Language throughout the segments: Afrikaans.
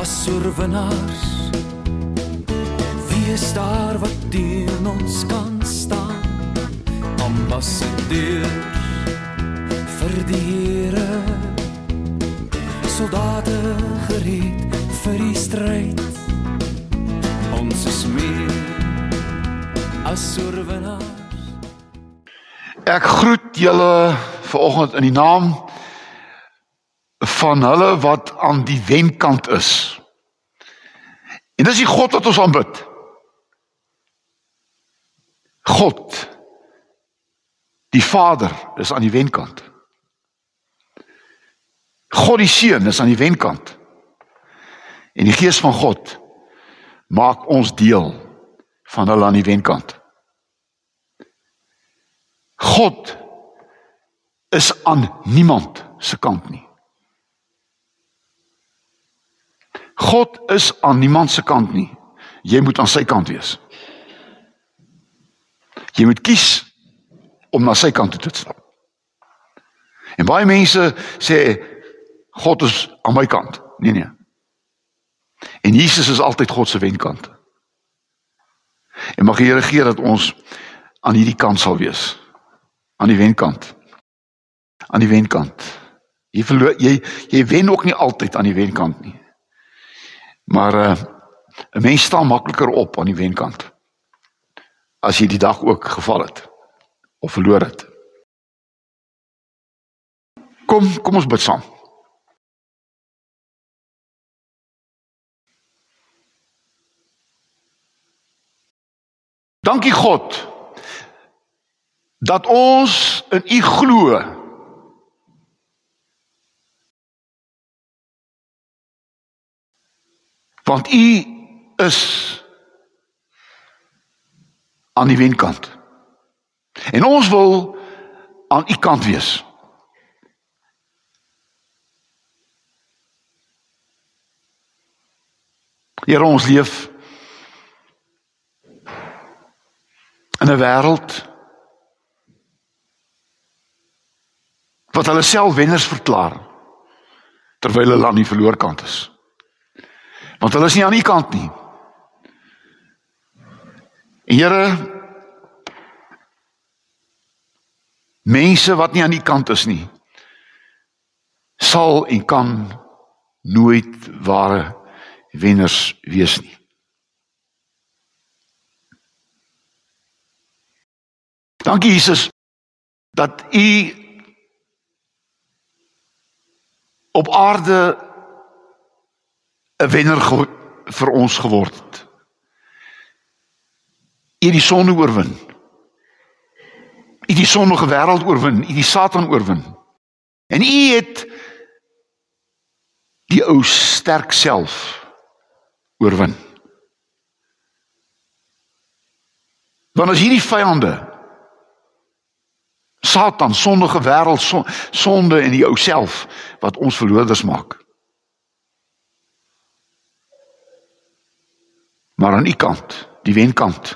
as oorwinnaars. Wie is daar wat teen ons kan staan? Ambassadeurs vir die Here. Soldate gereed vir die stryd. Ons is meer as oorwinnaars. Ek groet julle vanoggend in die naam van hulle wat aan die wenkant is. En dis die God wat ons aanbid. God die Vader is aan die wenkant. God die Seun is aan die wenkant. En die Gees van God maak ons deel van hulle aan die wenkant. God is aan niemand se kant nie. God is aan niemand se kant nie. Jy moet aan sy kant wees. Jy moet kies om na sy kant toe te stap. En baie mense sê God is aan my kant. Nee nee. En Jesus is altyd God se wenkant. En mag die Here gee dat ons aan hierdie kant sal wees. Aan die wenkant. Aan die wenkant. Jy verloor jy jy wen ook nie altyd aan die wenkant nie. Maar uh 'n mens staan makliker op aan die wenkant. As jy die dag ook geval het of verloor het. Kom, kom ons bid saam. Dankie God dat ons in U glo. Want U is aan die wenkant. En ons wil aan U kant wees. Here ons leef in 'n wêreld wat hulle self wenners verklaar terwyl hulle aan die verloor kant is. Want hulle is nie aan die kant nie. Here mense wat nie aan die kant is nie sal en kan nooit ware wenners wees nie. Dankie Jesus dat u op aarde 'n wenner vir ons geword het. U die sonde oorwin. U die sondige wêreld oorwin, u die Satan oorwin. En u het die ou sterk self oorwin. Want as hierdie vyande Satan, sondige wêreld, sonde en die ou self wat ons verloders maak. Maar aan u kant, die wenkant,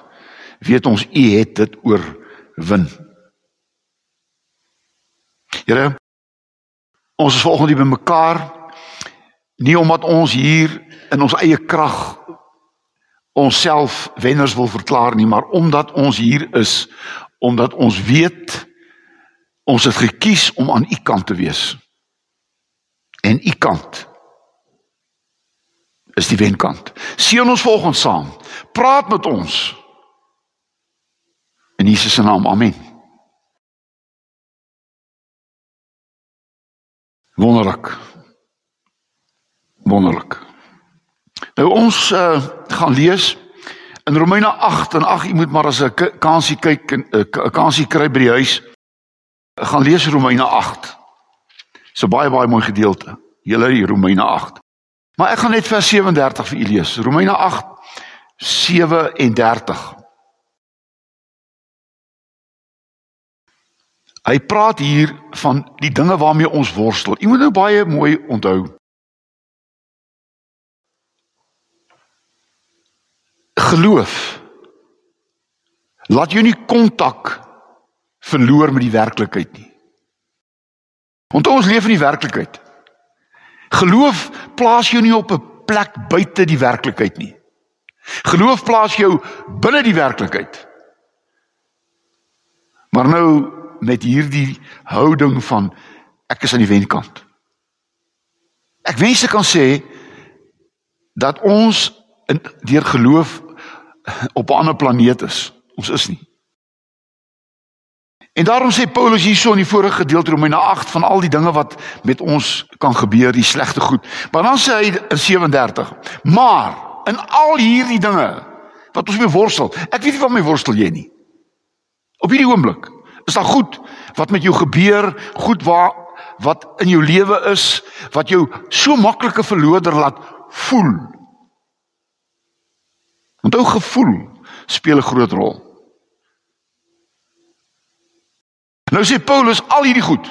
weet ons u het dit oorwin. Here, ons is volgende by mekaar nie omdat ons hier in ons eie krag onsself wenners wil verklaar nie, maar omdat ons hier is omdat ons weet Ons het gekies om aan u kant te wees. En u kant is die wenkant. Seën ons volgens saam. Praat met ons. In Jesus se naam. Amen. Wonderlik. Wonderlik. Nou ons uh, gaan lees in Romeine 8 en ag, jy moet maar as 'n kansie kyk en 'n kansie kry by die huis gaan lees Romeine 8. So baie baie mooi gedeelte. Julle hier Romeine 8. Maar ek gaan net vers 37 vir u lees. Romeine 8 37. Hy praat hier van die dinge waarmee ons worstel. U moet nou baie mooi onthou. Geloof laat jou nie kontak verloor met die werklikheid nie. Want ons leef in die werklikheid. Geloof plaas jou nie op 'n plek buite die werklikheid nie. Geloof plaas jou binne die werklikheid. Maar nou met hierdie houding van ek is aan die wenkant. Ek wens ek kan sê dat ons in deur geloof op 'n ander planeet is. Ons is nie. En daarom sê Paulus hierso in die vorige gedeelte Romeine 8 van al die dinge wat met ons kan gebeur, die slegte goed. Maar dan sê hy in 37: "Maar in al hierdie dinge wat ons mee worstel, ek weet nie van my worstel jy nie. Op hierdie oomblik is daar goed wat met jou gebeur, goed waar wat in jou lewe is wat jou so maklike verloder laat voel. Onthou gevoel speel 'n groot rol. Nou sê Paulus al hierdie goed.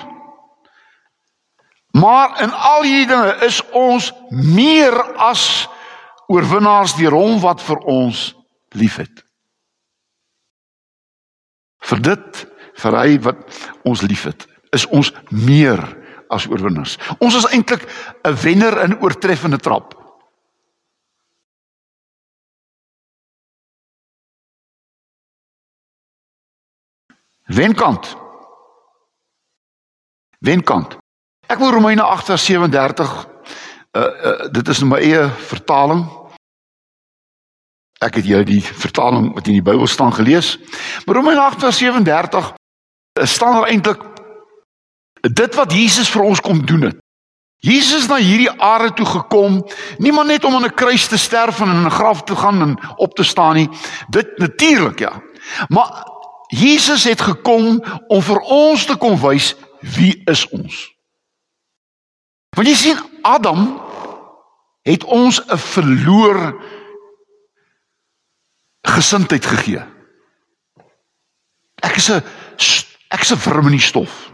Maar in al hierdie dinge is ons meer as oorwinnaars deur hom wat vir ons liefhet. Vir dit, vir hy wat ons liefhet, is ons meer as oorwinnaars. Ons is eintlik 'n wenner in oortreffende trap. Wenkant wenkant. Ek wil Romeine 8:37 uh, uh dit is nou my eie vertaling. Ek het jou die vertaling wat in die Bybel staan gelees. Maar Romeine 8:37 staan daar eintlik dit wat Jesus vir ons kom doen het. Jesus na hierdie aarde toe gekom, nie maar net om aan 'n kruis te sterf en in 'n graf te gaan en op te staan nie. Dit natuurlik ja. Maar Jesus het gekom om vir ons te kom wys wie is ons? Want jy sien Adam het ons 'n verloor gesindheid gegee. Ek is 'n ek is 'n wurm in die stof.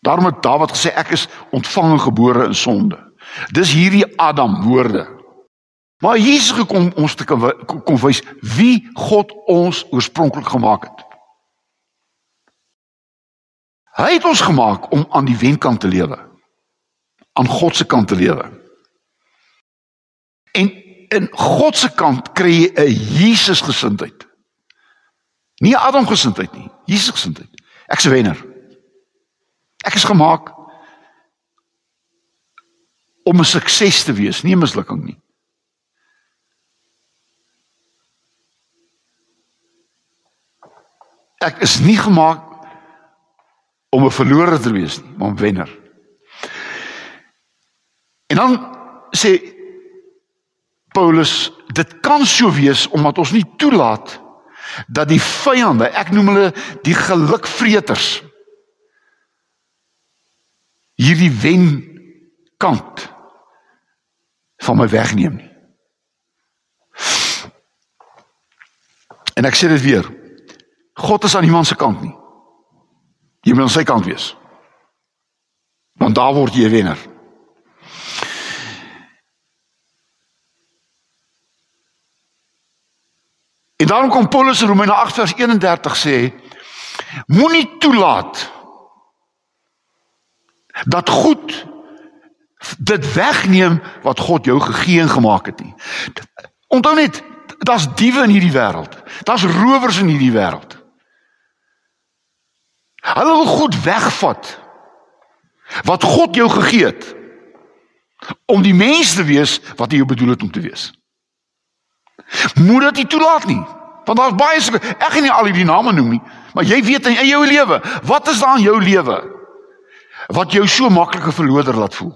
Daarom het Dawid gesê ek is ontvang gebore in sonde. Dis hierdie Adam woorde. Maar Jesus gekom ons te kom, kom wys wie God ons oorspronklik gemaak het. Hy het ons gemaak om aan die wenkant te lewe. Aan God se kant te lewe. En in God se kant kry jy 'n Jesus gesindheid. Nie Adam gesindheid nie, Jesus gesindheid. Ek's 'n wenner. Ek is gemaak om 'n sukses te wees, nie 'n mislukking nie. Ek is nie gemaak om 'n verlorer te wees nie, maar 'n wenner. En dan sê Paulus, dit kan so wees omdat ons nie toelaat dat die vyande, ek noem hulle die gelukvreters, hierdie wen kant van my wegneem nie. En ek sê dit weer. God is aan niemand se kant nie. Jy moet aan sy kant wees. Want daar word jy 'n wenner. En daarom kom Paulus in Romeine 8 vers 31 sê: Moenie toelaat dat goed dit wegneem wat God jou gegee en gemaak het nie. Onthou net, daar's diewe in hierdie wêreld. Daar's rowers in hierdie wêreld. Hulle wil goed wegvat wat God jou gegee het om die mens te wees wat hy jou bedoel het om te wees. Moet dit nie toelaat nie. Want daar's baie so ek gaan nie al die name noem nie, maar jy weet in jou lewe, wat is daar in jou lewe wat jou so maklike verloder laat voel?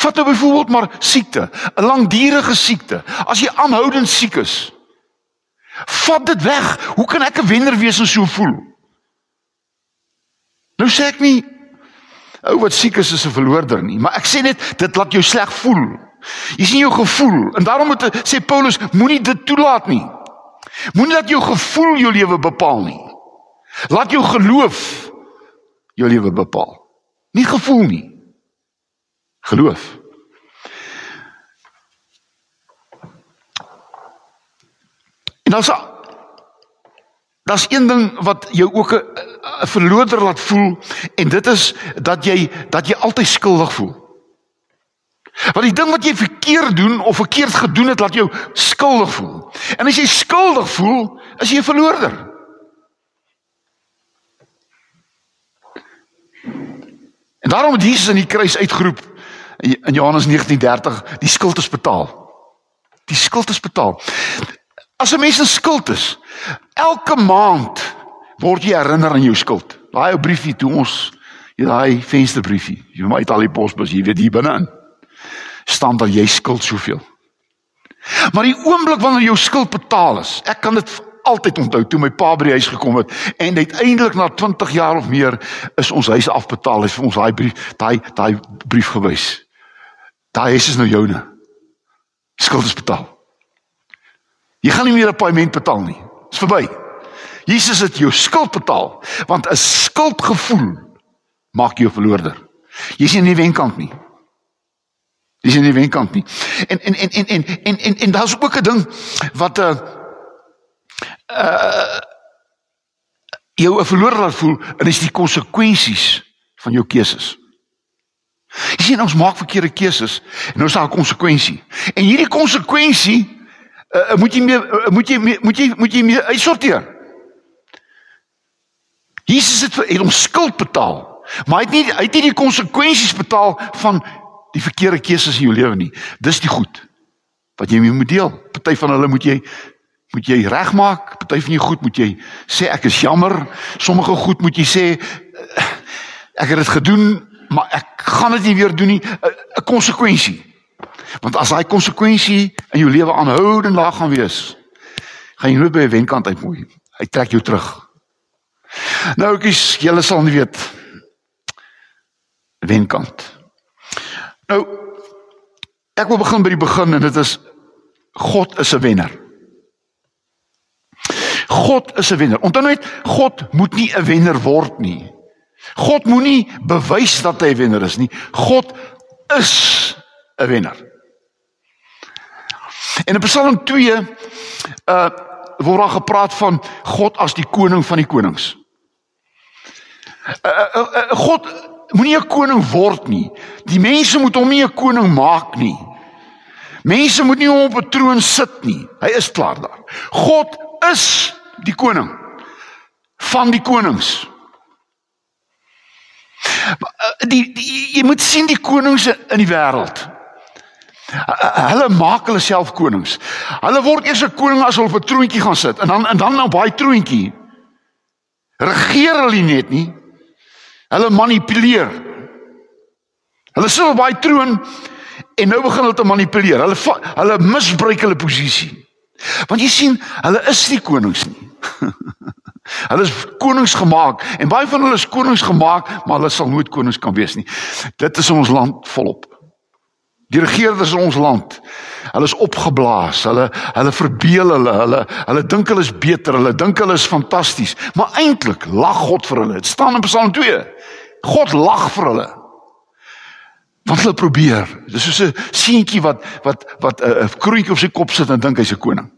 Vat nou byvoorbeeld maar siekte, 'n langdurige siekte. As jy aanhoudend siek is, Vat dit weg. Hoe kan ek 'n wenner wees en so voel? Nou sê ek nie ou wat siek is is 'n verloorder nie, maar ek sê net dit laat jou sleg voel. Jy sien jou gevoel en daarom moet sê Paulus moenie dit toelaat nie. Moenie dat jou gevoel jou lewe bepaal nie. Laat jou geloof jou lewe bepaal. Nie gevoel nie. Geloof. En dan's daar's een ding wat jou ook 'n verloorder laat voel en dit is dat jy dat jy altyd skuldig voel. Want die ding wat jy verkeerd doen of verkeerd gedoen het laat jou skuldig voel. En as jy skuldig voel, is jy 'n verloorder. En daarom het Jesus in die kruis uitgeroep in Johannes 19:30, die skuld is betaal. Die skuld is betaal. As 'n mens in skuld is, elke maand word jy herinner aan jou skuld. Daai ou briefie toe ons daai vensterbriefie, jy moet al die posbus, jy weet hier binne-in staan dat jy skuld soveel. Maar die oomblik wanneer jou skuld betaal is, ek kan dit altyd onthou toe my pa by die huis gekom het en uiteindelik na 20 jaar of meer is ons huis afbetaal. Hy het vir ons daai brief, daai daai brief gewys. Daai huis is nou joune. Skuld is betaal. Jy gaan nie meer 'n paaiement betaal nie. Dit's verby. Jesus het jou skuld betaal want 'n skuldgevoel maak jou verloorder. Jy's nie in die wenkant nie. Dis in die wenkant nie. En en en en en en en, en daar's ook 'n ding wat 'n uh, uh jou 'n verloor laat voel en dis die konsekwensies van jou keuses. Jy sien ons maak verkeerde keuses en nou is daar 'n konsekwensie. En hierdie konsekwensie uh, moet jy meer uh, moet jy moet jy moet jy meer uitsorteer. Jesus het vir hom skuld betaal, maar hy het nie hy het nie die konsekwensies betaal van die verkeerde keuses in jou lewe nie. Dis die goed wat jy moet deel. Party van hulle moet jy moet jy regmaak. Party van jou goed moet jy sê ek is jammer. Sommige goed moet jy sê ek het dit gedoen, maar ek gaan dit nie weer doen nie. 'n konsekwensie. Want as daai konsekwensie in jou lewe aanhoudend laag gaan wees, gaan jy nooit by 'n wenkant uitmoei. Hy trek jou terug. Nou ekies, julle sal nie weet wenkant. Nou ek wil begin by die begin en dit is God is 'n wenner. God is 'n wenner. Onthou net God moet nie 'n wenner word nie. God moenie bewys dat hy 'n wenner is nie. God is 'n wenner. En in Psalm 2 uh word daar gepraat van God as die koning van die konings. Uh, uh, uh, God moenie 'n koning word nie. Die mense moet hom nie 'n koning maak nie. Mense moet nie hom op 'n troon sit nie. Hy is klaar daar. God is die koning van die konings. Eh, die, die jy moet sien die konings in die wêreld. Hulle maak hulle self konings. Hulle word eers 'n koning as hulle op 'n troontjie gaan sit en dan en dan op daai troontjie regeer hulle net nie. Hulle manipuleer. Hulle sit op daai troon en nou begin hulle te manipuleer. Hulle hulle misbruik hulle posisie. Want jy sien, hulle is nie konings nie. hulle is konings gemaak en baie van hulle is konings gemaak, maar hulle sal nooit konings kan wees nie. Dit is ons land volop. Die regerders in ons land, hulle is opgeblaas. Hulle hulle verbeel hulle, hulle hulle dink hulle is beter, hulle dink hulle is fantasties, maar eintlik lag God vir hulle. Dit staan in Psalm 2. God lag vir hulle. Want hulle probeer. Dis soos 'n seentjie wat wat wat 'n kroetjie op sy kop sit en dink hy's 'n koning.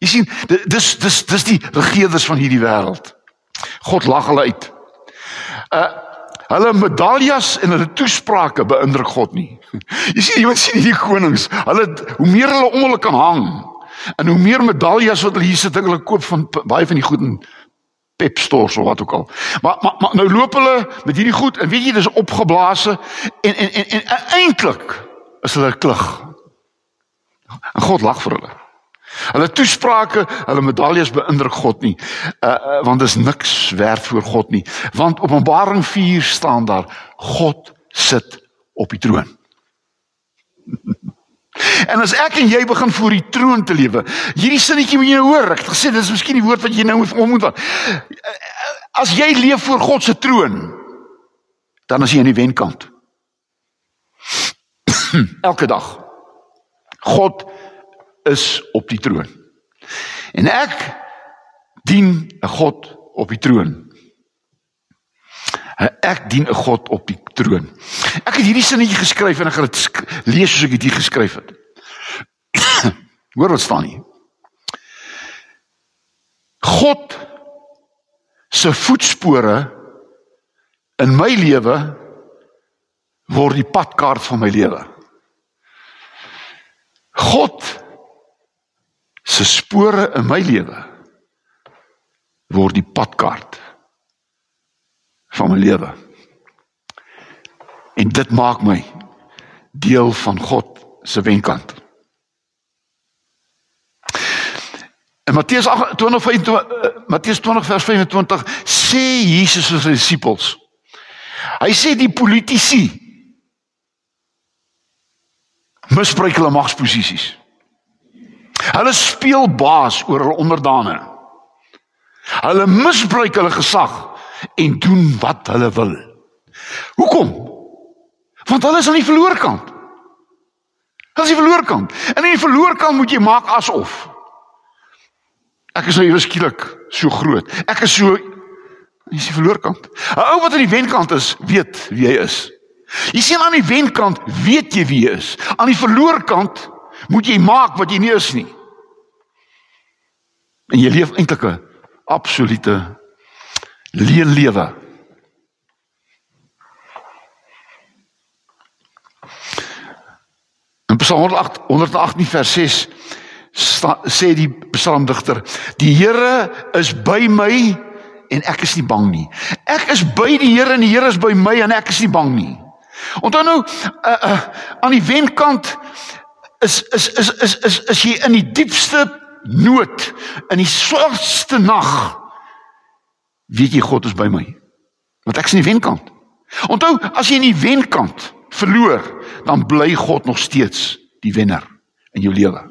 Jy sien, dis dis dis die regerders van hierdie wêreld. God lag hulle uit. Uh Hulle medaljes en hulle toesprake beïndruk God nie. Jy sien, moet sien hierdie konings, hulle hoe meer hulle om hulle kan hang en hoe meer medaljes wat hulle hier sit, hulle koop van baie van die goed in Pep stores of wat ook al. Maar maar, maar nou loop hulle met hierdie goed en weet jy dis opgeblaase en en en, en, en eintlik is hulle klug. En God lag vir hulle. Hulle toesprake, hulle medaljes beïndruk God nie. Uh, uh want dis niks werd voor God nie. Want Openbaring 4 staan daar God sit op die troon. En as ek en jy begin voor die troon te lewe, hierdie sinnetjie moet jy nou hoor. Ek het gesê dis miskien die woord wat jy nou moet om moet wat. As jy leef voor God se troon, dan is jy aan die wenkant. Elke dag. God is op die troon. En ek dien 'n God op die troon. Ek dien 'n God op die troon. Ek het hierdie sinnetjie geskryf en ek gaan dit lees soos ek dit hier geskryf het. Hoor wat staan hier. God se voetspore in my lewe word die padkaart van my lewe. God se spore in my lewe word die padkaart van my lewe. En dit maak my deel van God se wenkant. In Matteus 20:25 uh, Matteus 20 vers 25 sê Jesus vir sy disippels. Hy sê die politici misbruik hulle magsposisies. Hulle speel baas oor hulle onderdane. Hulle misbruik hulle gesag en doen wat hulle wil. Hoekom? Want hulle is aan die verloor kant. Hulle is die verloor kant. En in die verloor kant moet jy maak asof ek is nou ewe skielik so groot. Ek is so is die verloor kant. 'n Ou wat aan die wenkant is, weet wie hy is. Jy sien aan die wenkant weet jy wie jy is. Aan die verloor kant moet jy maak wat jy nie is nie. En jy leef eintlik 'n absolute leuen lewe. In Psalm 108 118 vers 6 sta, sê die psalmdigter: "Die Here is by my en ek is nie bang nie. Ek is by die Here en die Here is by my en ek is nie bang nie." Onthou nou uh, uh, aan die wenkant is is is is is is jy in die diepste nood in die swartste nag weet jy God is by my. Want ek is in die wenkant. Onthou as jy in die wenkant verloor dan bly God nog steeds die wenner in jou lewe.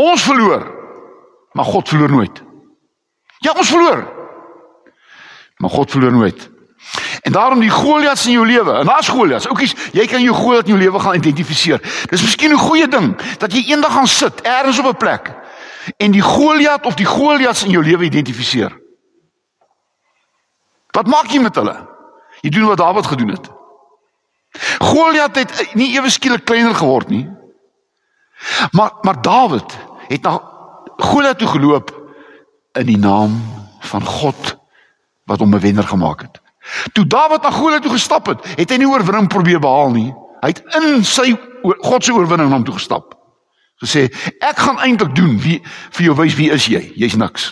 Ons verloor maar God verloor nooit. Ja ons verloor maar God verloor nooit En daarom die Goliats in jou lewe. En daar's Goliats. Oukies, jy kan jou Goliat in jou lewe gaan identifiseer. Dis miskien 'n goeie ding dat jy eendag gaan sit ergens op 'n plek en die Goliat of die Goliats in jou lewe identifiseer. Wat maak jy met hulle? Jy doen wat Dawid gedoen het. Goliat het nie ewe skielik kleiner geword nie. Maar maar Dawid het na Goliat toe geloop in die naam van God wat hom 'n wenner gemaak het. Toe Dawid na Goliat toe gestap het, het hy nie oorwinning probeer behaal nie. Hy het in sy God se oorwinning na hom toe gestap. Gesê, ek gaan eintlik doen wie vir jou wys wie is jy? Jy's niks.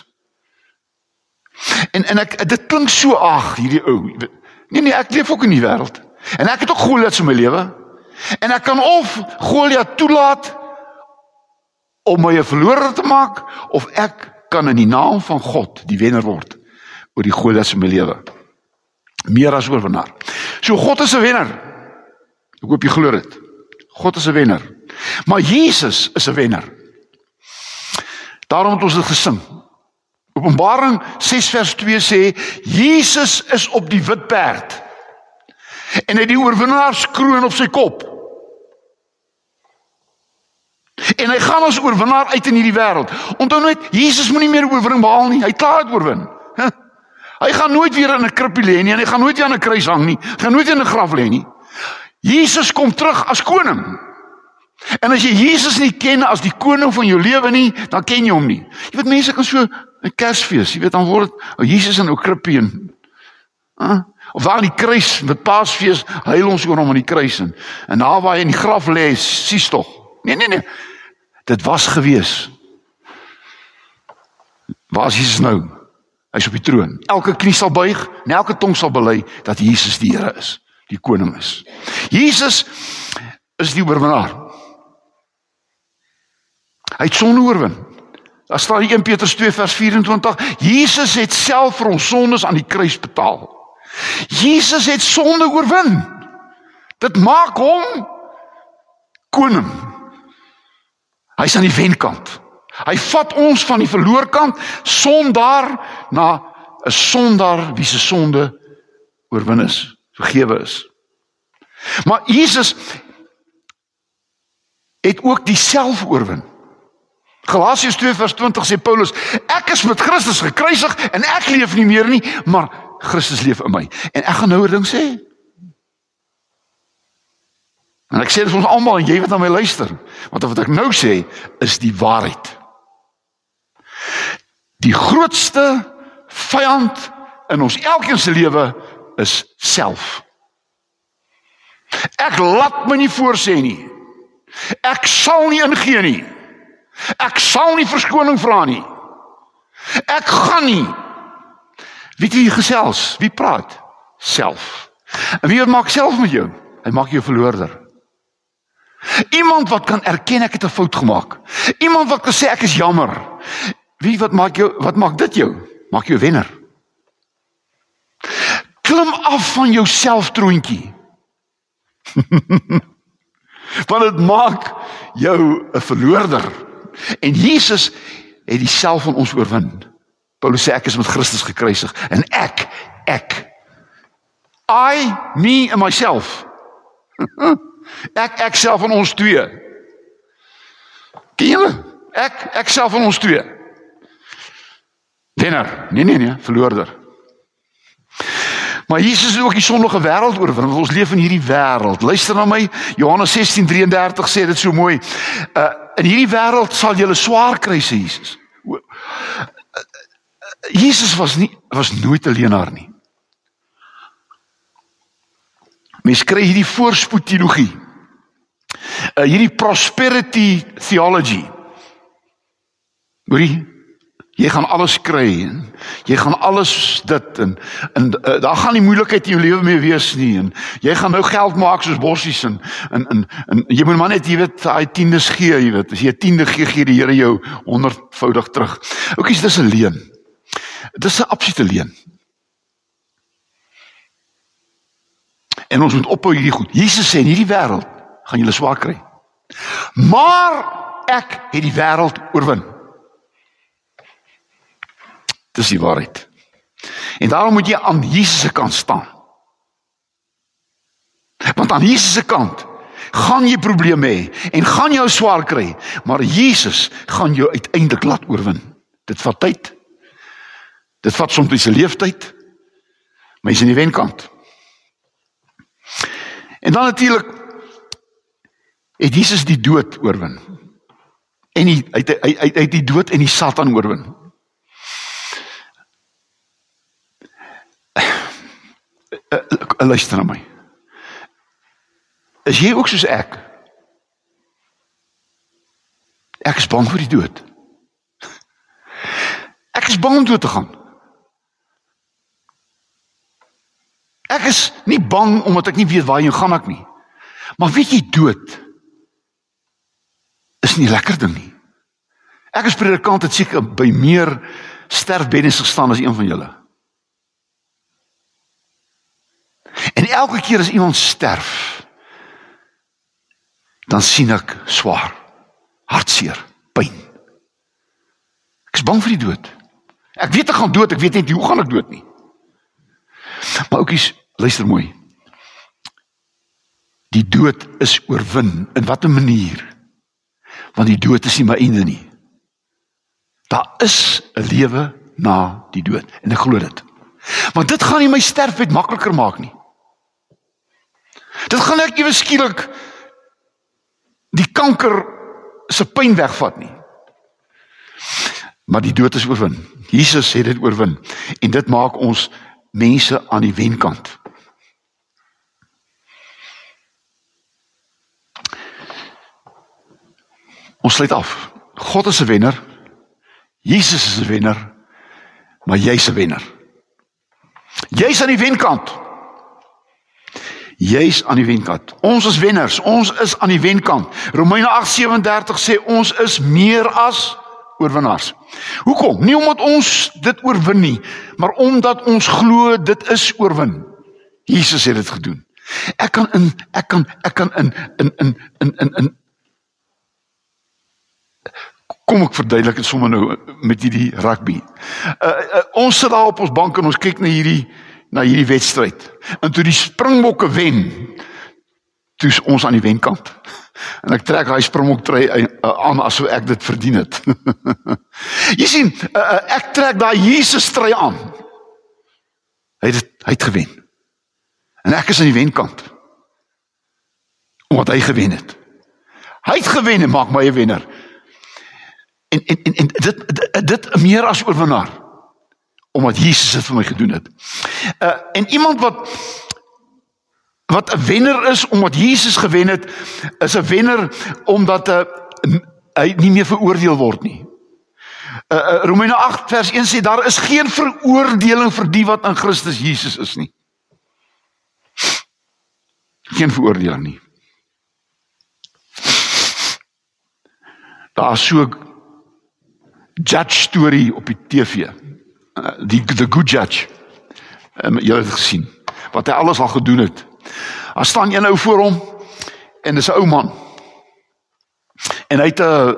En en ek dit klink so ag hierdie ou. Nee nee, ek leef ook in die wêreld. En ek het ook Goliat in my lewe. En ek kan of Goliat toelaat om my 'n verlorer te maak of ek kan in die naam van God die wenner word oor die Goliat in my lewe meer as oorwinnaar. So God is 'n wenner. Ek hoop jy glo dit. God is 'n wenner. Maar Jesus is 'n wenner. Daarom het ons dit gesing. Openbaring 6 vers 2 sê Jesus is op die wit perd. En hy het die oorwinnaarskroon op sy kop. En hy gaan as oorwinnaar uit in hierdie wêreld. Onthou net, Jesus moenie meer oorwinning behaal nie. Hy klaar het oorwin. Huh? Hy gaan nooit weer in 'n krippie lê nie en hy gaan nooit weer aan 'n kruis hang nie. Hy gaan nooit in 'n graf lê nie. Jesus kom terug as koning. En as jy Jesus nie ken as die koning van jou lewe nie, dan ken jy hom nie. Jy weet mense kan so 'n Kersfees, jy weet dan word oh, Jesus in 'n krippie en uh, of waar in die kruis met Paasfees huil ons oor hom aan die kruis en en daar waar hy in die graf lê, sies tog. Nee nee nee. Dit was gewees. Waar is Jesus nou? Hy's op die troon. Elke knie sal buig en elke tong sal bely dat Jesus die Here is, die koning is. Jesus is die oorwinnaar. Hy het sonde oorwin. Daar staan in 1 Petrus 2 vers 24, Jesus het self vir ons sondes aan die kruis betaal. Jesus het sonde oorwin. Dit maak hom koning. Hy's aan die wenkant. Hy vat ons van die verloor kant sondaar na 'n sondaar wie se sonde oorwin is, vergewe is. Maar Jesus het ook diself oorwin. Galasiërs 2:20 sê Paulus, ek is met Christus gekruisig en ek leef nie meer nie, maar Christus leef in my. En ek gaan nou 'n ding sê. En ek sê dit vir ons almal en jy wat na my luister, want wat ek nou sê is die waarheid. Die grootste vyand in ons elkeen se lewe is self. Ek laat my nie voorsê nie. Ek sal nie ingee nie. Ek sal nie verskoning vra nie. Ek gaan nie. Weet wie gesels? Wie praat? Self. En wie maak self met jou? Hy maak jou verloorder. Iemand wat kan erken ek het 'n fout gemaak. Iemand wat kan sê ek is jammer. Wie wat maak jou wat maak dit jou? Maak jou wenner. Klim af van jou selftroontjie. Want dit maak jou 'n verloorder. En Jesus het dieselfde van ons oorwin. Paulus sê ek is met Christus gekruisig en ek ek I me and myself. ek ek self van ons twee. Ken julle? Ek ek self van ons twee. Wenner. Nee nee nee, verloorder. Maar Jesus het ook die sondige wêreld oorwin. Want ons leef in hierdie wêreld. Luister na my. Johannes 16:33 sê dit so mooi. Uh in hierdie wêreld sal julle swaar kry, sê Jesus. Jesus was nie was nooit 'n leenaar nie. Mens kry hierdie voorspoed teologie. Uh hierdie prosperity theology. Hoorie, jy gaan alles kry en jy gaan alles dit en en uh, daar gaan nie moeilikheid in jou lewe meer wees nie en jy gaan nou geld maak soos bossies en en en, en jy moet maar net jy weet daai tiendes gee, jy weet, as jy 'n tiende gee, gee die Here jou honderdvoudig terug. Oukies, dis 'n leuen. Dis 'n absolute leuen. En ons moet ophou hierdie goed. Jesus sê in hierdie wêreld gaan julle swaar kry. Maar ek het die wêreld oorwin. Dis die waarheid. En daarom moet jy aan Jesus se kant staan. Want aan Jesus se kant gaan jy probleme hê en gaan jou swaar kry, maar Jesus gaan jou uiteindelik laat oorwin. Dit vat tyd. Dit vat soms 'n leeftyd. Maar jy's in die wenkant. En dan natuurlik het Jesus die dood oorwin. En hy hy hy hy het die dood en die Satan oorwin. Luister na my. Is jy ook soos ek? Ek is bang vir die dood. Ek is bang om dood te gaan. Ek is nie bang omdat ek nie weet waarheen gaan ek nie. Maar weet jy dood is nie lekker ding nie. Ek as predikant het seker by meer sterfbeddes gestaan as een van julle. En elke keer as iemand sterf, dan sien ek swaar, hartseer, pyn. Ek is bang vir die dood. Ek weet ek gaan dood, ek weet net hoe gaan ek dood nie. Maar oukies, Luister mooi. Die dood is oorwin in watter manier? Want die dood is nie my einde nie. Daar is 'n lewe na die dood en ek glo dit. Maar dit gaan nie my sterfbed makliker maak nie. Dit gaan ek ewe skielik die kanker se pyn wegvat nie. Maar die dood is oorwin. Jesus het dit oorwin en dit maak ons mense aan die wenkant. Ons sluit af. God is 'n wenner. Jesus is 'n wenner. Maar jy's 'n wenner. Jy's aan die wenkant. Jy's aan die wenkant. Ons is wenners. Ons is aan die wenkant. Romeine 8:37 sê ons is meer as oorwinnaars. Hoekom? Nie omdat ons dit oorwin nie, maar omdat ons glo dit is oorwin. Jesus het dit gedoen. Ek kan in ek kan ek kan in in in in in in Kom ek verduidelik dit sommer nou met hierdie rugby. Uh, uh ons sit daar op ons bank en ons kyk na hierdie na hierdie wedstryd. En toe die Springbokke wen, toe's ons aan die wenkant. En ek trek daai Springbok trui uh, aan asof ek dit verdien het. Jy sien, uh, ek trek daai Jesus trui aan. Hy het hy het gewen. En ek is aan die wenkant. Omdat hy gewen het. Hy het gewen en maak my 'n wenner. En en en, en dit, dit dit meer as oorwinnaar. Omdat Jesus dit vir my gedoen het. Uh en iemand wat wat 'n wenner is omdat Jesus gewen het, is 'n wenner omdat uh, hy nie meer veroordeel word nie. Uh, uh Romeine 8 vers 1 sê daar is geen veroordeling vir die wat in Christus Jesus is nie. Geen veroordeling nie. Daar is so judge storie op die TV. Die the good judge. Um, jy het gesien wat hy alles al gedoen het. Daar staan een ou voor hom en dis 'n ou man. En hy het 'n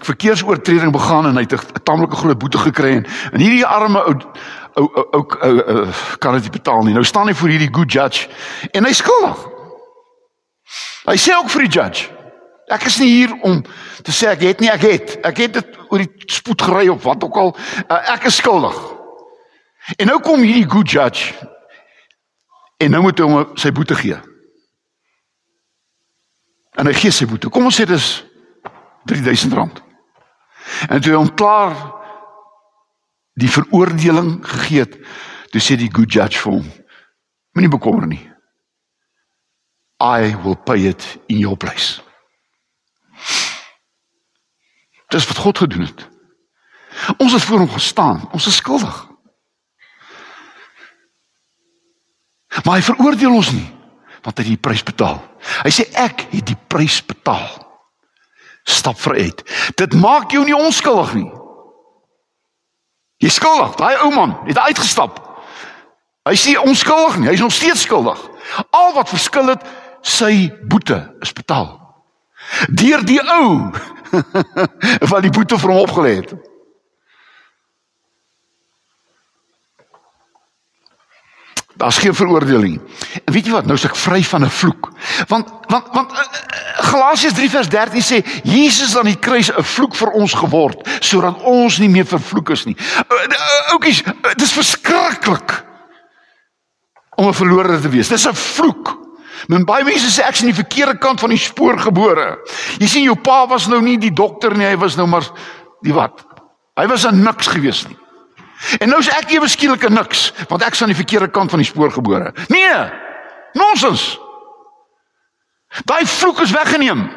verkeersoortreding begaan en hy het 'n tamelike groot boete gekry en, en hierdie arme ou ou ou ou kan dit betaal nie. Nou staan hy voor hierdie good judge en hy skuldig. Hy sê ook vir die judge Ek is nie hier om te sê ek het nie ek het. Ek het dit oor die spoed gery of wat ook al. Uh, ek is skuldig. En nou kom hierdie good judge en nou moet hy hom sy boete gee. En hy gee sy boete. Kom ons sê dis 3000 rand. En toe hom klaar die veroordeling gegee het, toe sê die good judge vir hom: Moenie bekommer nie. I will pay it in your place. Dis wat God gedoen het. Ons het voor hom gestaan. Ons is skuldig. Maar hy veroordeel ons nie want hy het die prys betaal. Hy sê ek het die prys betaal. Stap vryheid. Dit maak jou nie onskuldig nie. Jy skuldig. Daai ou man het uitgestap. Hy sê onskuldig nie. Hy is nog steeds skuldig. Al wat verskil het, sy boete is betaal. Deur die ou wat die boete vir hom opgelê het. Daar's geen veroordeling. En weet jy wat? Nou is ek vry van 'n vloek. Want want want uh, Galasiërs 3 vers 13 sê Jesus aan die kruis 'n vloek vir ons geword sodat ons nie meer vervloek is nie. Oukies, uh, uh, dit is verskriklik om 'n verlorer te wees. Dis 'n vloek. Men baie mense sê ek is aan die verkeerde kant van die spoor gebore. Jy sien jou pa was nou nie die dokter nie, hy was nou maar die wat. Hy was 'n niks gewees nie. En nou is ek ewe skielik niks, want ek is aan die verkeerde kant van die spoor gebore. Nee. Nonsens. Daai vloek is weggeneem.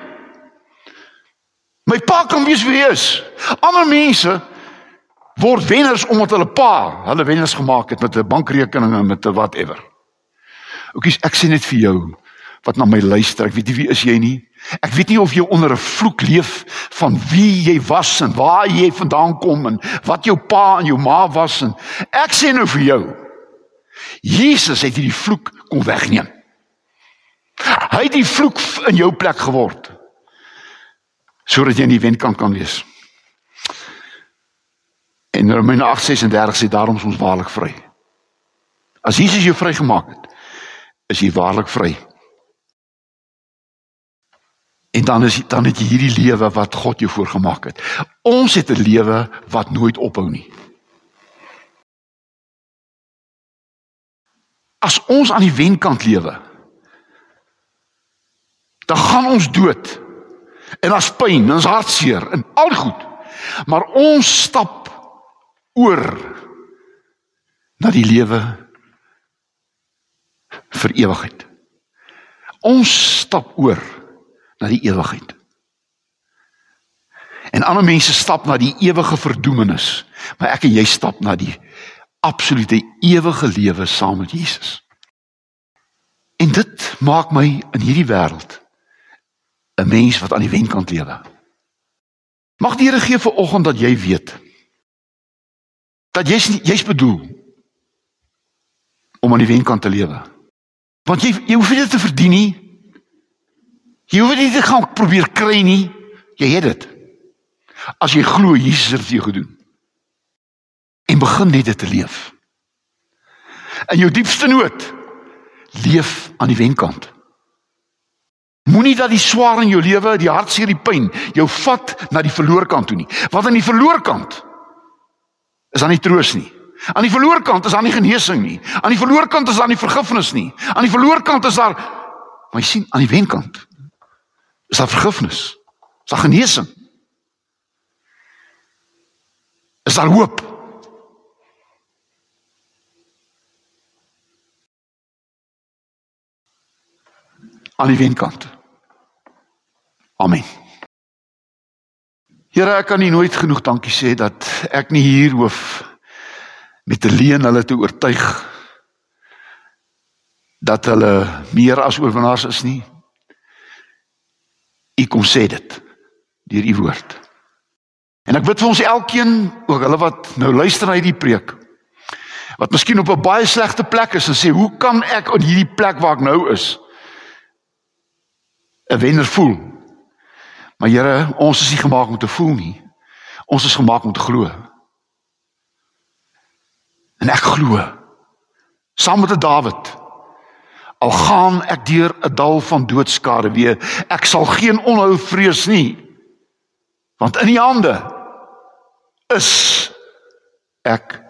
My pa kan wees wie hy is. Ander mense word wenners omdat hulle pa hulle wenners gemaak het met 'n bankrekening en met 'n whatever. Oukies, ek sê net vir jou wat na my luister. Ek weet nie wie is jy nie. Ek weet nie of jy onder 'n vloek leef van wie jy was en waar jy vandaan kom en wat jou pa en jou ma was en ek sê nou vir jou. Jesus het hierdie vloek kom wegneem. Hy het die vloek in jou plek geword. Sodat jy in die wenkant kan wees. En Romeine 8:36 sê daarom is ons waarlik vry. As Jesus jou vrygemaak het, is jy waarlik vry. En dan is dan het jy hierdie lewe wat God jou voorgemaak het. Ons het 'n lewe wat nooit ophou nie. As ons aan die wenkant lewe, dan gaan ons dood. En as pyn, ons hartseer en al goed. Maar ons stap oor na die lewe vir ewigheid. Ons stap oor na die ewigheid. En ander mense stap na die ewige verdoemenis, maar ek en jy stap na die absolute ewige lewe saam met Jesus. En dit maak my in hierdie wêreld 'n mens wat aan die wenkant lewe. Mag die Here gee vir oggend dat jy weet dat jy's jy's bedoel om aan die wenkant te lewe. Want jy jy hoef dit te verdien nie. Jy hoef dit nie te gaan probeer kry nie. Jy het dit. As jy glo Jesus het dit vir jou gedoen. En begin net dit te leef. In jou diepste nood leef aan die wenkant. Moenie dat die swaar in jou lewe, die hartseer, die pyn jou vat na die verloor kant toe nie. Want aan die verloor kant is daar nie troos nie. Aan die verloor kant is daar nie genesing nie. Aan die verloor kant is daar nie vergifnis nie. Aan die verloor kant is daar maar jy sien aan die wenkant Is daar vergifnis? Is daar genesing? Is daar hoop? Aan die wenkant. Amen. Here, ek kan U nooit genoeg dankie sê dat ek nie hier hoef met 'n leuen hulle te oortuig dat hulle meer as oorwinnaars is nie U kom sê dit deur u woord. En ek bid vir ons elkeen, ook hulle wat nou luister na hierdie preek, wat miskien op 'n baie slegte plek is en sê, "Hoe kan ek op hierdie plek waar ek nou is 'n wenner voel?" Maar Here, ons is nie gemaak om te voel nie. Ons is gemaak om te glo. En ek glo saam met Dawid al gaan ek deur 'n dal van doodskade weer ek sal geen onhou vrees nie. Want in die hande is ek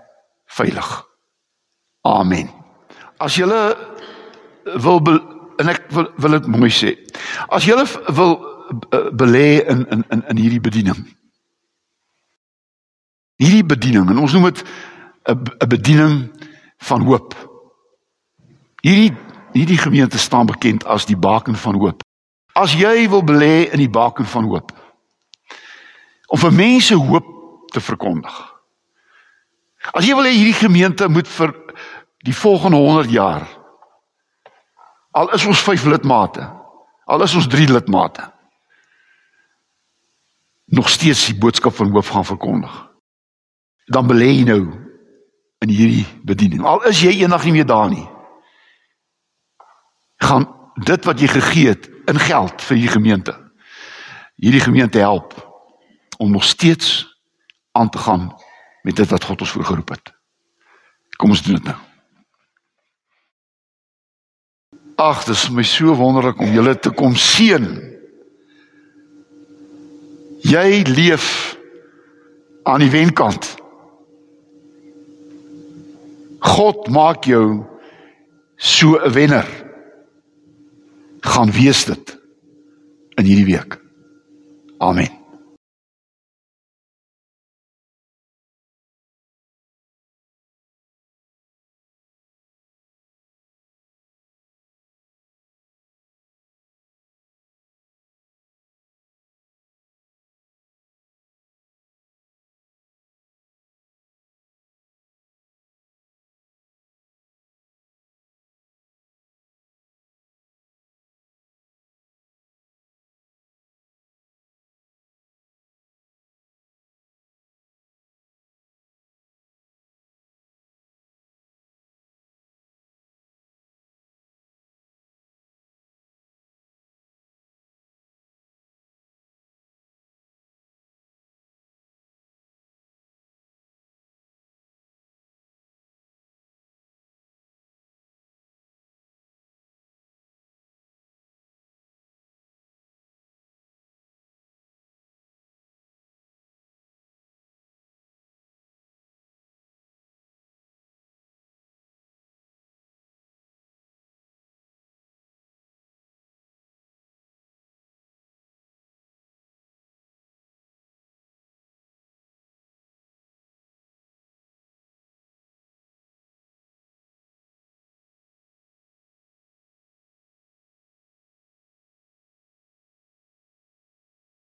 veilig. Amen. As jy wil en ek wil wil dit mooi sê as jy wil belê in in in hierdie bediening hierdie bediening en ons noem dit 'n bediening van hoop. Hierdie hierdie gemeente staan bekend as die baken van hoop. As jy wil belê in die baken van hoop om vir mense hoop te verkondig. As jy wil hê hierdie gemeente moet vir die volgende 100 jaar al is ons 5 lidmate, al is ons 3 lidmate nog steeds die boodskap van hoop gaan verkondig. Dan belê jy nou in hierdie bediening. Al is jy eendag nie meer daar nie. Gaan dit wat jy gegee het in geld vir die gemeente. Hierdie gemeente help om nog steeds aan te gaan met dit wat God ons voorgeroep het. Kom ons doen dit nou. Ag, dit is my so wonderlik om julle te kom sien. Jy leef aan die wenkant. God maak jou so 'n wenner. Gaan wees dit in hierdie week. Amen.